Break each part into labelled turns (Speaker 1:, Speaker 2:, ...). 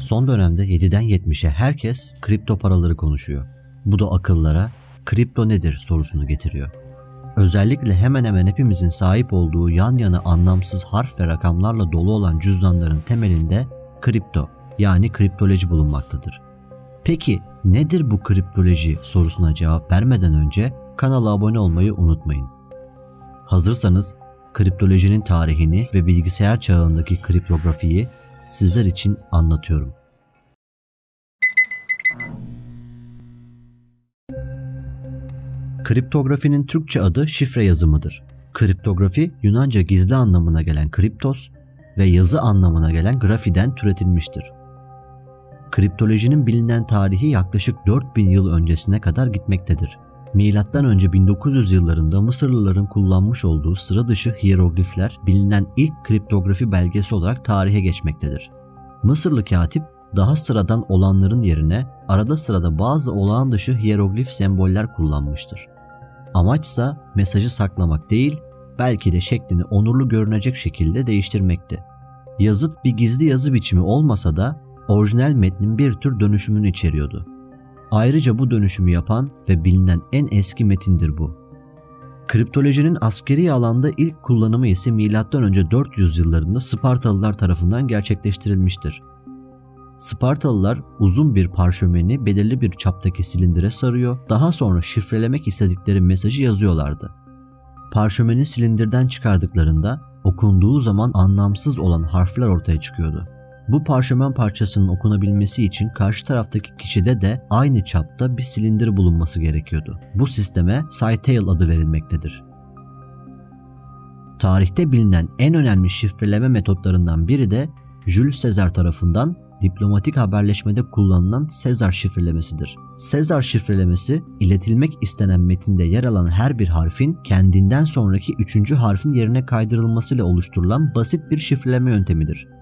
Speaker 1: Son dönemde 7'den 70'e herkes kripto paraları konuşuyor. Bu da akıllara kripto nedir sorusunu getiriyor. Özellikle hemen hemen hepimizin sahip olduğu yan yana anlamsız harf ve rakamlarla dolu olan cüzdanların temelinde kripto yani kriptoloji bulunmaktadır. Peki nedir bu kriptoloji sorusuna cevap vermeden önce kanala abone olmayı unutmayın. Hazırsanız kriptolojinin tarihini ve bilgisayar çağındaki kriptografiyi sizler için anlatıyorum. Kriptografinin Türkçe adı şifre yazımıdır. Kriptografi Yunanca gizli anlamına gelen kriptos ve yazı anlamına gelen grafiden türetilmiştir. Kriptolojinin bilinen tarihi yaklaşık 4000 yıl öncesine kadar gitmektedir. Önce 1900 yıllarında Mısırlıların kullanmış olduğu sıra dışı hieroglifler bilinen ilk kriptografi belgesi olarak tarihe geçmektedir. Mısırlı katip daha sıradan olanların yerine arada sırada bazı olağan dışı hieroglif semboller kullanmıştır. Amaçsa mesajı saklamak değil, belki de şeklini onurlu görünecek şekilde değiştirmekti. Yazıt bir gizli yazı biçimi olmasa da orijinal metnin bir tür dönüşümünü içeriyordu. Ayrıca bu dönüşümü yapan ve bilinen en eski metindir bu. Kriptolojinin askeri alanda ilk kullanımı ise M.Ö. 400 yıllarında Spartalılar tarafından gerçekleştirilmiştir. Spartalılar uzun bir parşömeni belirli bir çaptaki silindire sarıyor, daha sonra şifrelemek istedikleri mesajı yazıyorlardı. Parşömeni silindirden çıkardıklarında okunduğu zaman anlamsız olan harfler ortaya çıkıyordu. Bu parşömen parçasının okunabilmesi için karşı taraftaki kişide de aynı çapta bir silindir bulunması gerekiyordu. Bu sisteme Cytail adı verilmektedir. Tarihte bilinen en önemli şifreleme metotlarından biri de Jules Caesar tarafından diplomatik haberleşmede kullanılan Sezar şifrelemesidir. Sezar şifrelemesi, iletilmek istenen metinde yer alan her bir harfin kendinden sonraki üçüncü harfin yerine kaydırılmasıyla oluşturulan basit bir şifreleme yöntemidir.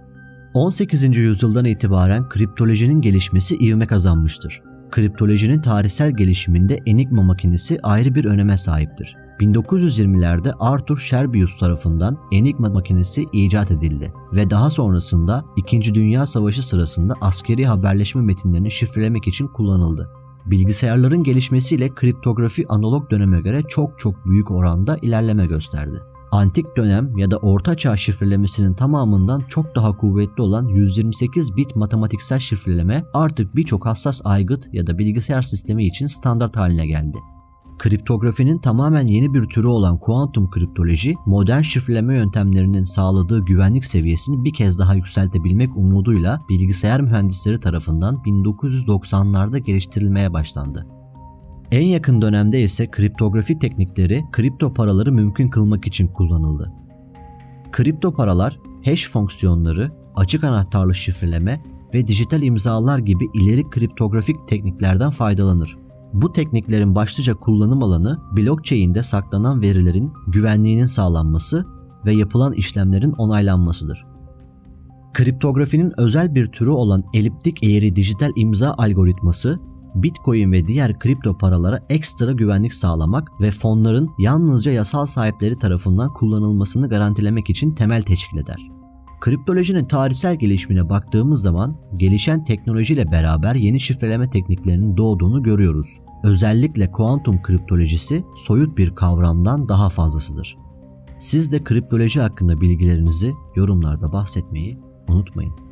Speaker 1: 18. yüzyıldan itibaren kriptolojinin gelişmesi ivme kazanmıştır. Kriptolojinin tarihsel gelişiminde Enigma makinesi ayrı bir öneme sahiptir. 1920'lerde Arthur Scherbius tarafından Enigma makinesi icat edildi ve daha sonrasında 2. Dünya Savaşı sırasında askeri haberleşme metinlerini şifrelemek için kullanıldı. Bilgisayarların gelişmesiyle kriptografi analog döneme göre çok çok büyük oranda ilerleme gösterdi. Antik dönem ya da orta çağ şifrelemesinin tamamından çok daha kuvvetli olan 128 bit matematiksel şifreleme artık birçok hassas aygıt ya da bilgisayar sistemi için standart haline geldi. Kriptografinin tamamen yeni bir türü olan kuantum kriptoloji, modern şifreleme yöntemlerinin sağladığı güvenlik seviyesini bir kez daha yükseltebilmek umuduyla bilgisayar mühendisleri tarafından 1990'larda geliştirilmeye başlandı. En yakın dönemde ise kriptografi teknikleri kripto paraları mümkün kılmak için kullanıldı. Kripto paralar, hash fonksiyonları, açık anahtarlı şifreleme ve dijital imzalar gibi ileri kriptografik tekniklerden faydalanır. Bu tekniklerin başlıca kullanım alanı blockchain'de saklanan verilerin güvenliğinin sağlanması ve yapılan işlemlerin onaylanmasıdır. Kriptografinin özel bir türü olan eliptik eğri dijital imza algoritması Bitcoin ve diğer kripto paralara ekstra güvenlik sağlamak ve fonların yalnızca yasal sahipleri tarafından kullanılmasını garantilemek için temel teşkil eder. Kriptolojinin tarihsel gelişimine baktığımız zaman gelişen teknolojiyle beraber yeni şifreleme tekniklerinin doğduğunu görüyoruz. Özellikle kuantum kriptolojisi soyut bir kavramdan daha fazlasıdır. Siz de kriptoloji hakkında bilgilerinizi yorumlarda bahsetmeyi unutmayın.